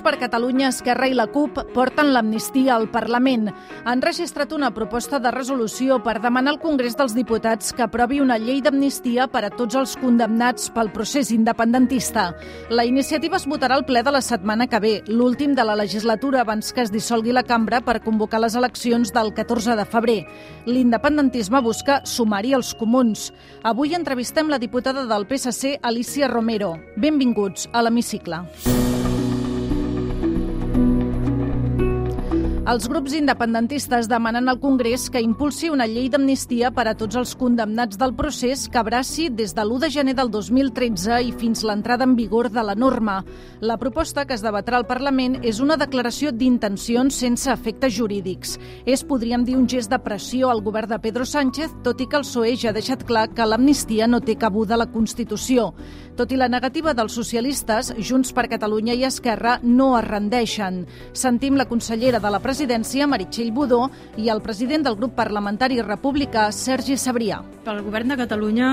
Per Catalunya, Esquerra i la CUP porten l'amnistia al Parlament. Han registrat una proposta de resolució per demanar al Congrés dels Diputats que aprovi una llei d'amnistia per a tots els condemnats pel procés independentista. La iniciativa es votarà al ple de la setmana que ve, l'últim de la legislatura abans que es dissolgui la cambra per convocar les eleccions del 14 de febrer. L'independentisme busca sumar-hi els comuns. Avui entrevistem la diputada del PSC, Alicia Romero. Benvinguts a l'Hemicicle. Els grups independentistes demanen al Congrés que impulsi una llei d'amnistia per a tots els condemnats del procés que abraci des de l'1 de gener del 2013 i fins l'entrada en vigor de la norma. La proposta que es debatrà al Parlament és una declaració d'intencions sense efectes jurídics. És, podríem dir, un gest de pressió al govern de Pedro Sánchez, tot i que el PSOE ja ha deixat clar que l'amnistia no té cabuda a la Constitució. Tot i la negativa dels socialistes, Junts per Catalunya i Esquerra no es rendeixen. Sentim la consellera de la presidència, Meritxell Budó, i el president del grup parlamentari republicà, Sergi Sabrià. Pel govern de Catalunya,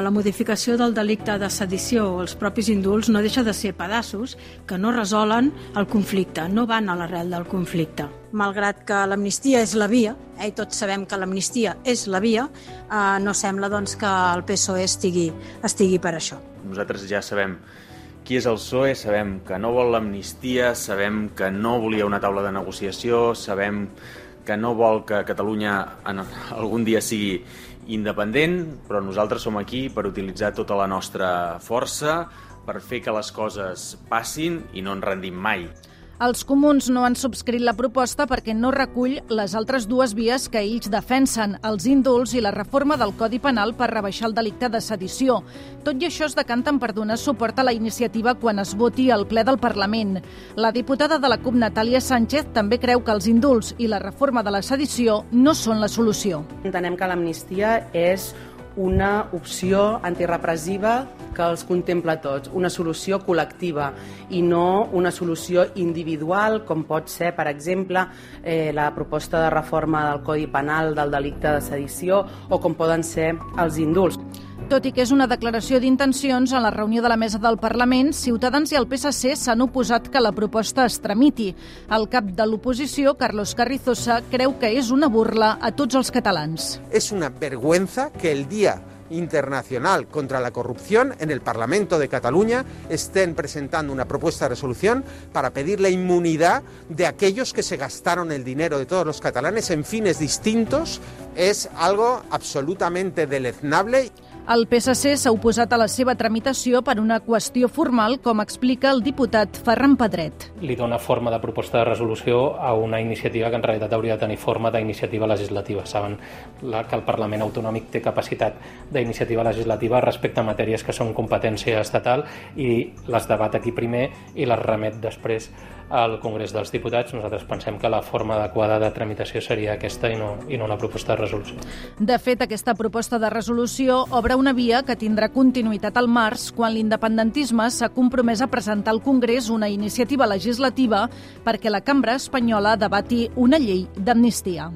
la modificació del delicte de sedició o els propis indults no deixa de ser pedaços que no resolen el conflicte, no van a l'arrel del conflicte. Malgrat que l'amnistia és la via, eh, i tots sabem que l'amnistia és la via, eh, no sembla doncs, que el PSOE estigui, estigui per això. Nosaltres ja sabem qui és el PSOE, sabem que no vol l'amnistia, sabem que no volia una taula de negociació, sabem que no vol que Catalunya en algun dia sigui independent, però nosaltres som aquí per utilitzar tota la nostra força, per fer que les coses passin i no ens rendim mai. Els comuns no han subscrit la proposta perquè no recull les altres dues vies que ells defensen, els indults i la reforma del Codi Penal per rebaixar el delicte de sedició. Tot i això es decanten per donar suport a la iniciativa quan es voti al ple del Parlament. La diputada de la CUP, Natàlia Sánchez, també creu que els indults i la reforma de la sedició no són la solució. Entenem que l'amnistia és una opció antirepressiva que els contempla tots, una solució col·lectiva i no una solució individual, com pot ser, per exemple, eh, la proposta de reforma del Codi Penal del delicte de sedició o com poden ser els indults. Tot i que és una declaració d'intencions, en la reunió de la mesa del Parlament, Ciutadans i el PSC s'han oposat que la proposta es tramiti. El cap de l'oposició, Carlos Carrizosa, creu que és una burla a tots els catalans. Es una vergüenza que el día internacional contra la corrupción en el Parlamento de Cataluña estén presentando una propuesta de resolución para pedir la inmunidad de aquellos que se gastaron el dinero de todos los catalanes en fines distintos es algo absolutamente deleznable. El PSC s'ha oposat a la seva tramitació per una qüestió formal, com explica el diputat Ferran Pedret. Li dona forma de proposta de resolució a una iniciativa que en realitat hauria de tenir forma d'iniciativa legislativa. Saben que el Parlament Autonòmic té capacitat d'iniciativa legislativa respecte a matèries que són competència estatal i les debat aquí primer i les remet després al Congrés dels Diputats. Nosaltres pensem que la forma adequada de tramitació seria aquesta i no, i no una proposta de resolució. De fet, aquesta proposta de resolució obre una via que tindrà continuïtat al març quan l'independentisme s'ha compromès a presentar al Congrés una iniciativa legislativa perquè la cambra espanyola debati una llei d'amnistia.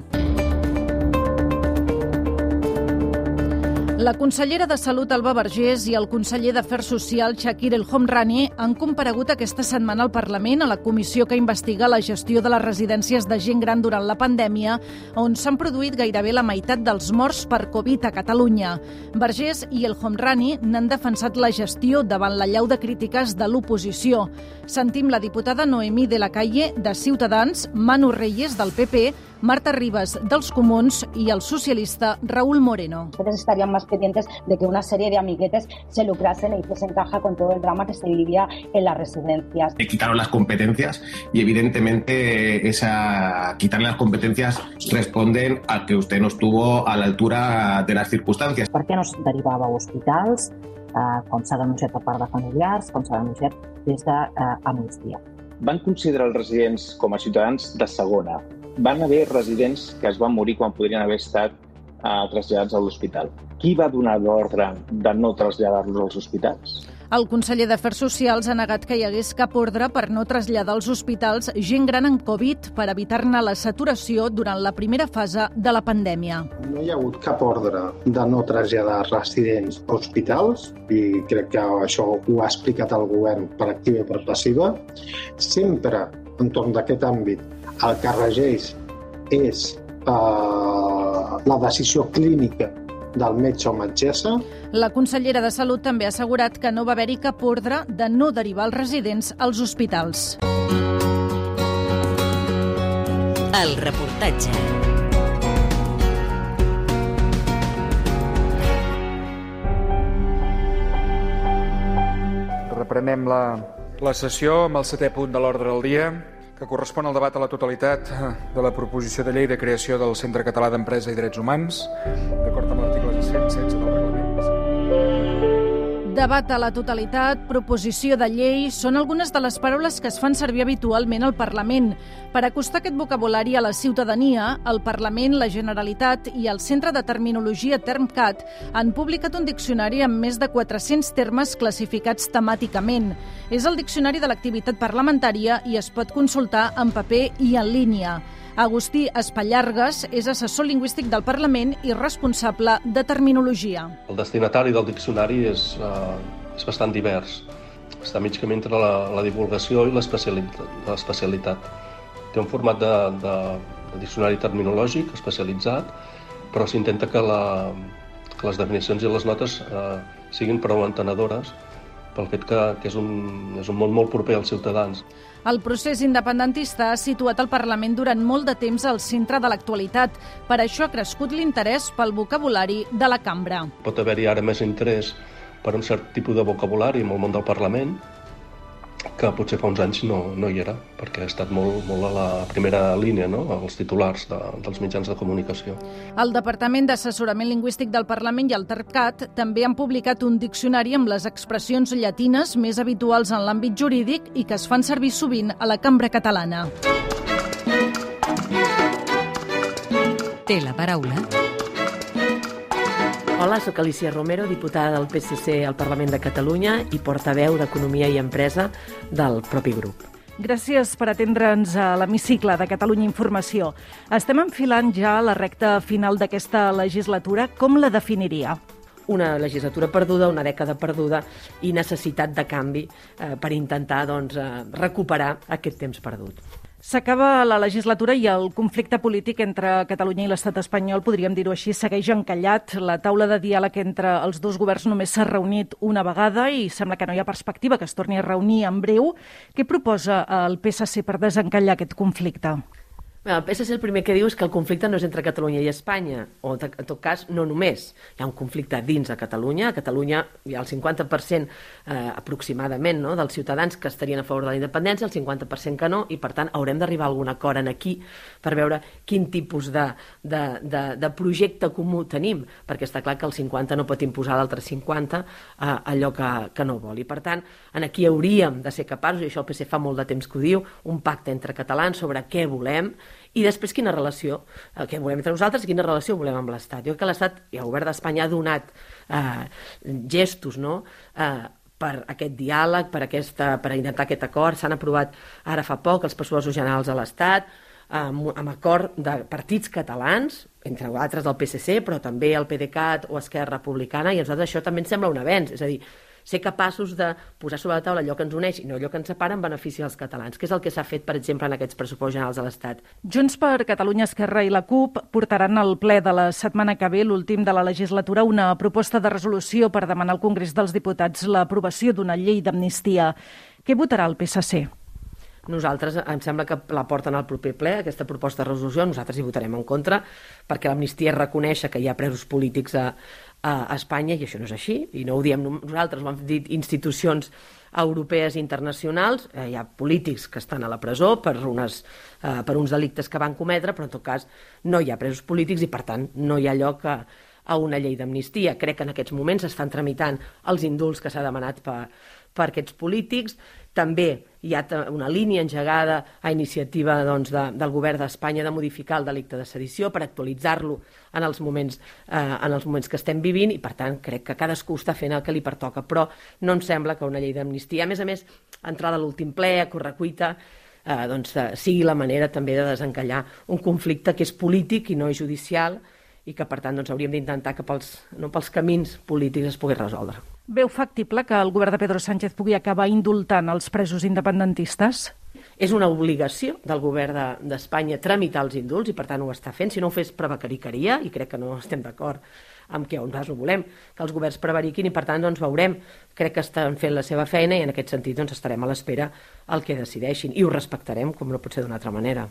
La consellera de Salut, Alba Vergés, i el conseller d'Afers Socials, Shakir El Homrani, han comparegut aquesta setmana al Parlament a la comissió que investiga la gestió de les residències de gent gran durant la pandèmia, on s'han produït gairebé la meitat dels morts per Covid a Catalunya. Vergés i El Homrani n'han defensat la gestió davant la llau de crítiques de l'oposició. Sentim la diputada Noemí de la Calle, de Ciutadans, Manu Reyes, del PP, Marta Ribas, dels Comuns, i el socialista Raúl Moreno. Ustedes estarían más pendientes de que una serie de amiguetes se lucrasen e hiciesen caja con todo el drama que se vivía en las residencias. Le quitaron las competencias y evidentemente esa quitarle las competencias responden a que usted no estuvo a la altura de las circunstancias. Per què no es derivava a hospitals, eh, com s'ha denunciat per part de familiars, com s'ha denunciat des d'Amnistia? Van considerar els residents com a ciutadans de segona. Van haver residents que es van morir quan podrien haver estat eh, traslladats a l'hospital. Qui va donar l'ordre de no traslladar-los als hospitals? El conseller d'Afers Socials ha negat que hi hagués cap ordre per no traslladar als hospitals gent gran en Covid per evitar-ne la saturació durant la primera fase de la pandèmia. No hi ha hagut cap ordre de no traslladar residents a hospitals i crec que això ho ha explicat el govern per activa i per passiva. Sempre entorn d'aquest àmbit el que regeix és eh, la decisió clínica del metge o metgessa. La consellera de Salut també ha assegurat que no va haver-hi cap ordre de no derivar els residents als hospitals. El reportatge. Reprenem la, la sessió amb el setè punt de l'ordre del dia, que correspon al debat a la totalitat de la proposició de llei de creació del Centre Català d'Empresa i Drets Humans, d'acord amb l'article 116 del reglament. Debat a la totalitat, proposició de llei, són algunes de les paraules que es fan servir habitualment al Parlament. Per acostar aquest vocabulari a la ciutadania, el Parlament, la Generalitat i el Centre de Terminologia Termcat han publicat un diccionari amb més de 400 termes classificats temàticament. És el diccionari de l'activitat parlamentària i es pot consultar en paper i en línia. Agustí Espallargues és assessor lingüístic del Parlament i responsable de terminologia. El destinatari del diccionari és, uh, és bastant divers. Està mig camí entre la, la divulgació i l'especialitat. Té un format de, de, de diccionari terminològic especialitzat, però s'intenta que, la, que les definicions i les notes uh, siguin prou entenedores pel fet que, que és, un, és un món molt proper als ciutadans. El procés independentista ha situat el Parlament durant molt de temps al centre de l'actualitat. Per això ha crescut l'interès pel vocabulari de la cambra. Pot haver-hi ara més interès per un cert tipus de vocabulari en el món del Parlament, que potser fa uns anys no, no hi era, perquè ha estat molt, molt a la primera línia, no? als titulars de, dels mitjans de comunicació. El Departament d'Assessorament Lingüístic del Parlament i el TERCAT també han publicat un diccionari amb les expressions llatines més habituals en l'àmbit jurídic i que es fan servir sovint a la cambra catalana. Té la paraula Hola, sóc Alicia Romero, diputada del PSC al Parlament de Catalunya i portaveu d'Economia i Empresa del propi grup. Gràcies per atendre'ns a l'hemicicle de Catalunya Informació. Estem enfilant ja la recta final d'aquesta legislatura. Com la definiria? una legislatura perduda, una dècada perduda i necessitat de canvi eh, per intentar doncs, eh, recuperar aquest temps perdut. S'acaba la legislatura i el conflicte polític entre Catalunya i l'estat espanyol, podríem dir-ho així, segueix encallat. La taula de diàleg entre els dos governs només s'ha reunit una vegada i sembla que no hi ha perspectiva que es torni a reunir en breu. Què proposa el PSC per desencallar aquest conflicte? Bé, el PSC el primer que diu és que el conflicte no és entre Catalunya i Espanya, o en tot cas no només. Hi ha un conflicte dins de Catalunya. A Catalunya hi ha el 50% eh, aproximadament no, dels ciutadans que estarien a favor de la independència, el 50% que no, i per tant haurem d'arribar a algun acord en aquí per veure quin tipus de, de, de, de projecte comú tenim, perquè està clar que el 50 no pot imposar l'altre 50 eh, allò que, que no vol. I per tant, en aquí hauríem de ser capaços, i això el PSC fa molt de temps que ho diu, un pacte entre catalans sobre què volem, i després quina relació, el que volem entre nosaltres i quina relació volem amb l'Estat. Jo crec que l'Estat i el govern d'Espanya ha donat eh, gestos no? eh, per aquest diàleg, per, aquesta, per intentar aquest acord. S'han aprovat ara fa poc els pressupostos generals de l'Estat, amb, amb acord de partits catalans, entre altres del PSC, però també el PDeCAT o Esquerra Republicana, i a nosaltres això també ens sembla un avenç. És a dir, ser capaços de posar sobre la taula allò que ens uneix i no allò que ens separa en benefici dels catalans, que és el que s'ha fet, per exemple, en aquests pressupostos generals de l'Estat. Junts per Catalunya, Esquerra i la CUP portaran al ple de la setmana que ve, l'últim de la legislatura, una proposta de resolució per demanar al Congrés dels Diputats l'aprovació d'una llei d'amnistia. Què votarà el PSC? Nosaltres em sembla que la porten al proper ple, aquesta proposta de resolució, nosaltres hi votarem en contra, perquè l'amnistia reconeix que hi ha presos polítics a, a Espanya, i això no és així, i no ho diem nosaltres, ho han dit institucions europees i internacionals, eh, hi ha polítics que estan a la presó per, unes, eh, per uns delictes que van cometre, però en tot cas no hi ha presos polítics i per tant no hi ha lloc a, a una llei d'amnistia. Crec que en aquests moments estan tramitant els indults que s'ha demanat per, per aquests polítics. També hi ha una línia engegada a iniciativa doncs, de, del govern d'Espanya de modificar el delicte de sedició per actualitzar-lo en, els moments, eh, en els moments que estem vivint i, per tant, crec que cadascú està fent el que li pertoca. Però no em sembla que una llei d'amnistia, a més a més, entrada a l'últim ple, a correcuita, eh, doncs, eh, sigui la manera també de desencallar un conflicte que és polític i no judicial, i que, per tant, doncs, hauríem d'intentar que pels, no pels camins polítics es pogués resoldre. Veu factible que el govern de Pedro Sánchez pugui acabar indultant els presos independentistes? És una obligació del govern d'Espanya de, tramitar els indults i, per tant, ho està fent. Si no ho fes, prevaricaria, i crec que no estem d'acord amb on nosaltres ho volem, que els governs prevariquin i, per tant, doncs, veurem. Crec que estan fent la seva feina i, en aquest sentit, doncs, estarem a l'espera el que decideixin i ho respectarem, com no pot ser d'una altra manera.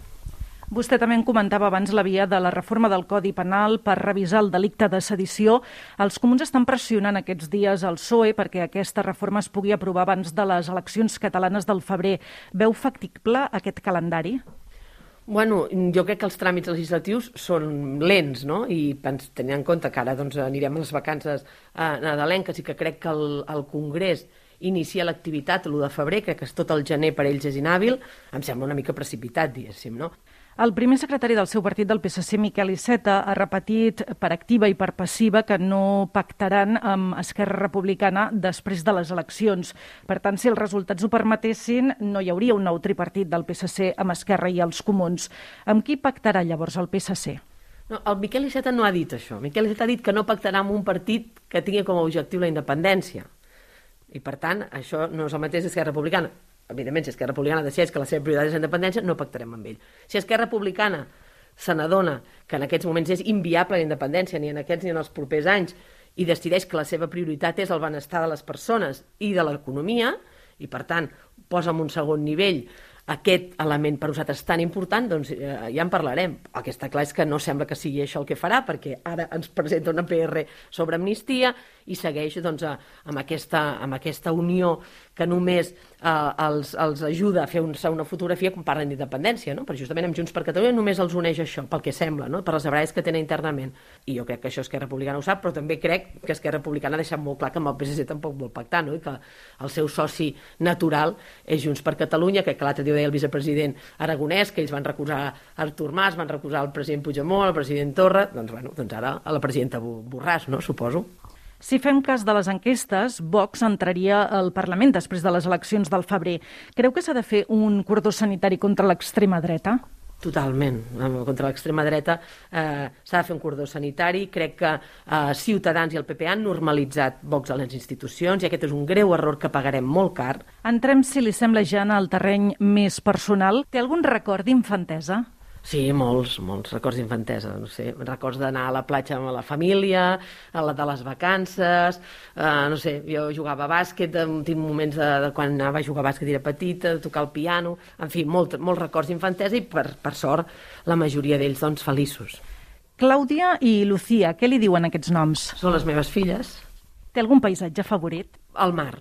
Vostè també en comentava abans la via de la reforma del Codi Penal per revisar el delicte de sedició. Els comuns estan pressionant aquests dies al PSOE perquè aquesta reforma es pugui aprovar abans de les eleccions catalanes del febrer. Veu factible aquest calendari? Bueno, jo crec que els tràmits legislatius són lents, no? I tenint en compte que ara doncs, anirem a les vacances eh, nadalenques i que crec que el, el Congrés inicia l'activitat l'1 de febrer, crec que és tot el gener per ells és inhàbil, em sembla una mica precipitat, diguéssim, no? El primer secretari del seu partit del PSC, Miquel Iceta, ha repetit per activa i per passiva que no pactaran amb Esquerra Republicana després de les eleccions. Per tant, si els resultats ho permetessin, no hi hauria un nou tripartit del PSC amb Esquerra i els Comuns. Amb qui pactarà llavors el PSC? No, el Miquel Iceta no ha dit això. Miquel Iceta ha dit que no pactarà amb un partit que tingui com a objectiu la independència. I, per tant, això no és el mateix Esquerra Republicana evidentment, si Esquerra Republicana decideix que la seva prioritat és la independència, no pactarem amb ell. Si Esquerra Republicana se n'adona que en aquests moments és inviable la independència, ni en aquests ni en els propers anys, i decideix que la seva prioritat és el benestar de les persones i de l'economia, i per tant posa en un segon nivell aquest element per nosaltres tan important, doncs eh, ja en parlarem. El que està clar és que no sembla que sigui això el que farà, perquè ara ens presenta una PR sobre amnistia i segueix doncs, amb, aquesta, amb aquesta unió que només eh, els, els ajuda a fer un, una fotografia quan parlen d'independència, no? perquè justament amb Junts per Catalunya només els uneix això, pel que sembla, no? per les abraes que tenen internament. I jo crec que això Esquerra Republicana ho sap, però també crec que Esquerra Republicana ha deixat molt clar que amb el PSC tampoc vol pactar, no? i que el seu soci natural és Junts per Catalunya, que l'altre dia ho deia el vicepresident Aragonès, que ells van recusar Artur Mas, van recusar el president Puigdemont, el president Torra, doncs, bueno, doncs ara a la presidenta Borràs, no? suposo. Si fem cas de les enquestes, Vox entraria al Parlament després de les eleccions del febrer. Creu que s'ha de fer un cordó sanitari contra l'extrema dreta? Totalment. Contra l'extrema dreta eh, s'ha de fer un cordó sanitari. Crec que eh, Ciutadans i el PP han normalitzat Vox a les institucions i aquest és un greu error que pagarem molt car. Entrem, si li sembla, ja en el terreny més personal. Té algun record d'infantesa? Sí, molts, molts records d'infantesa, no sé, records d'anar a la platja amb la família, a la de les vacances, eh, no sé, jo jugava a bàsquet, tinc moments de, de quan anava a jugar a bàsquet era petita, de tocar el piano, en fi, molt, molts records d'infantesa i per, per sort la majoria d'ells doncs feliços. Clàudia i Lucía, què li diuen aquests noms? Són les meves filles. Té algun paisatge favorit? El mar.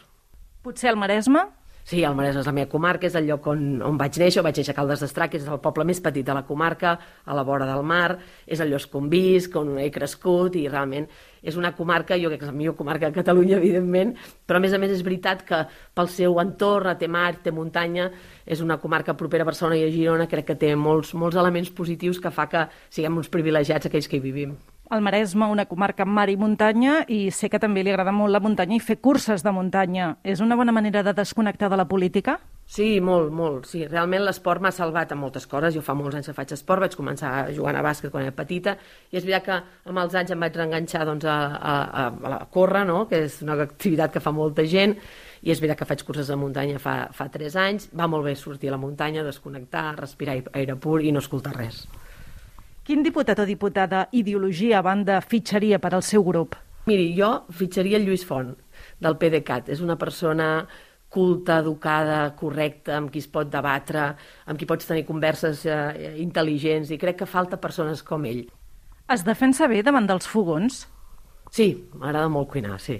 Potser el Maresme? Sí, el Maresme és la meva comarca, és el lloc on, on vaig néixer, vaig néixer a Caldes d'Estrac, és el poble més petit de la comarca, a la vora del mar, és el lloc on visc, on he crescut, i realment és una comarca, jo crec que és la millor comarca de Catalunya, evidentment, però a més a més és veritat que pel seu entorn, té mar, té muntanya, és una comarca propera a Barcelona i a Girona, crec que té molts, molts elements positius que fa que siguem uns privilegiats aquells que hi vivim el Maresme, una comarca amb mar i muntanya, i sé que també li agrada molt la muntanya i fer curses de muntanya. És una bona manera de desconnectar de la política? Sí, molt, molt. Sí, realment l'esport m'ha salvat a moltes coses. Jo fa molts anys que faig esport, vaig començar jugant a bàsquet quan era petita, i és veritat que amb els anys em vaig reenganxar doncs, a, a, a, a córrer, no? que és una activitat que fa molta gent, i és veritat que faig curses de muntanya fa, fa 3 anys. Va molt bé sortir a la muntanya, desconnectar, respirar aire pur i no escoltar res. Quin diputat o diputada ideologia a banda fitxaria per al seu grup? Miri, jo fitxaria el Lluís Font, del PDeCAT. És una persona culta, educada, correcta, amb qui es pot debatre, amb qui pots tenir converses eh, intel·ligents, i crec que falta persones com ell. Es defensa bé davant dels fogons? Sí, m'agrada molt cuinar, sí.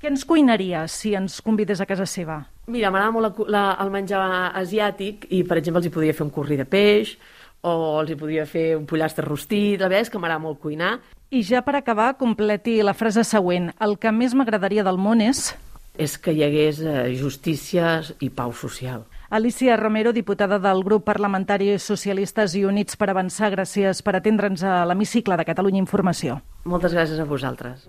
Què ens cuinaria si ens convidés a casa seva? Mira, m'agrada molt la, la, el menjar asiàtic i, per exemple, els hi podria fer un curri de peix, o els hi podria fer un pollastre rostit, la veritat és que m'agrada molt cuinar. I ja per acabar, completi la frase següent. El que més m'agradaria del món és... és que hi hagués eh, justícia i pau social. Alicia Romero, diputada del grup parlamentari Socialistes i Units per Avançar, gràcies per atendre'ns a l'hemicicle de Catalunya Informació. Moltes gràcies a vosaltres.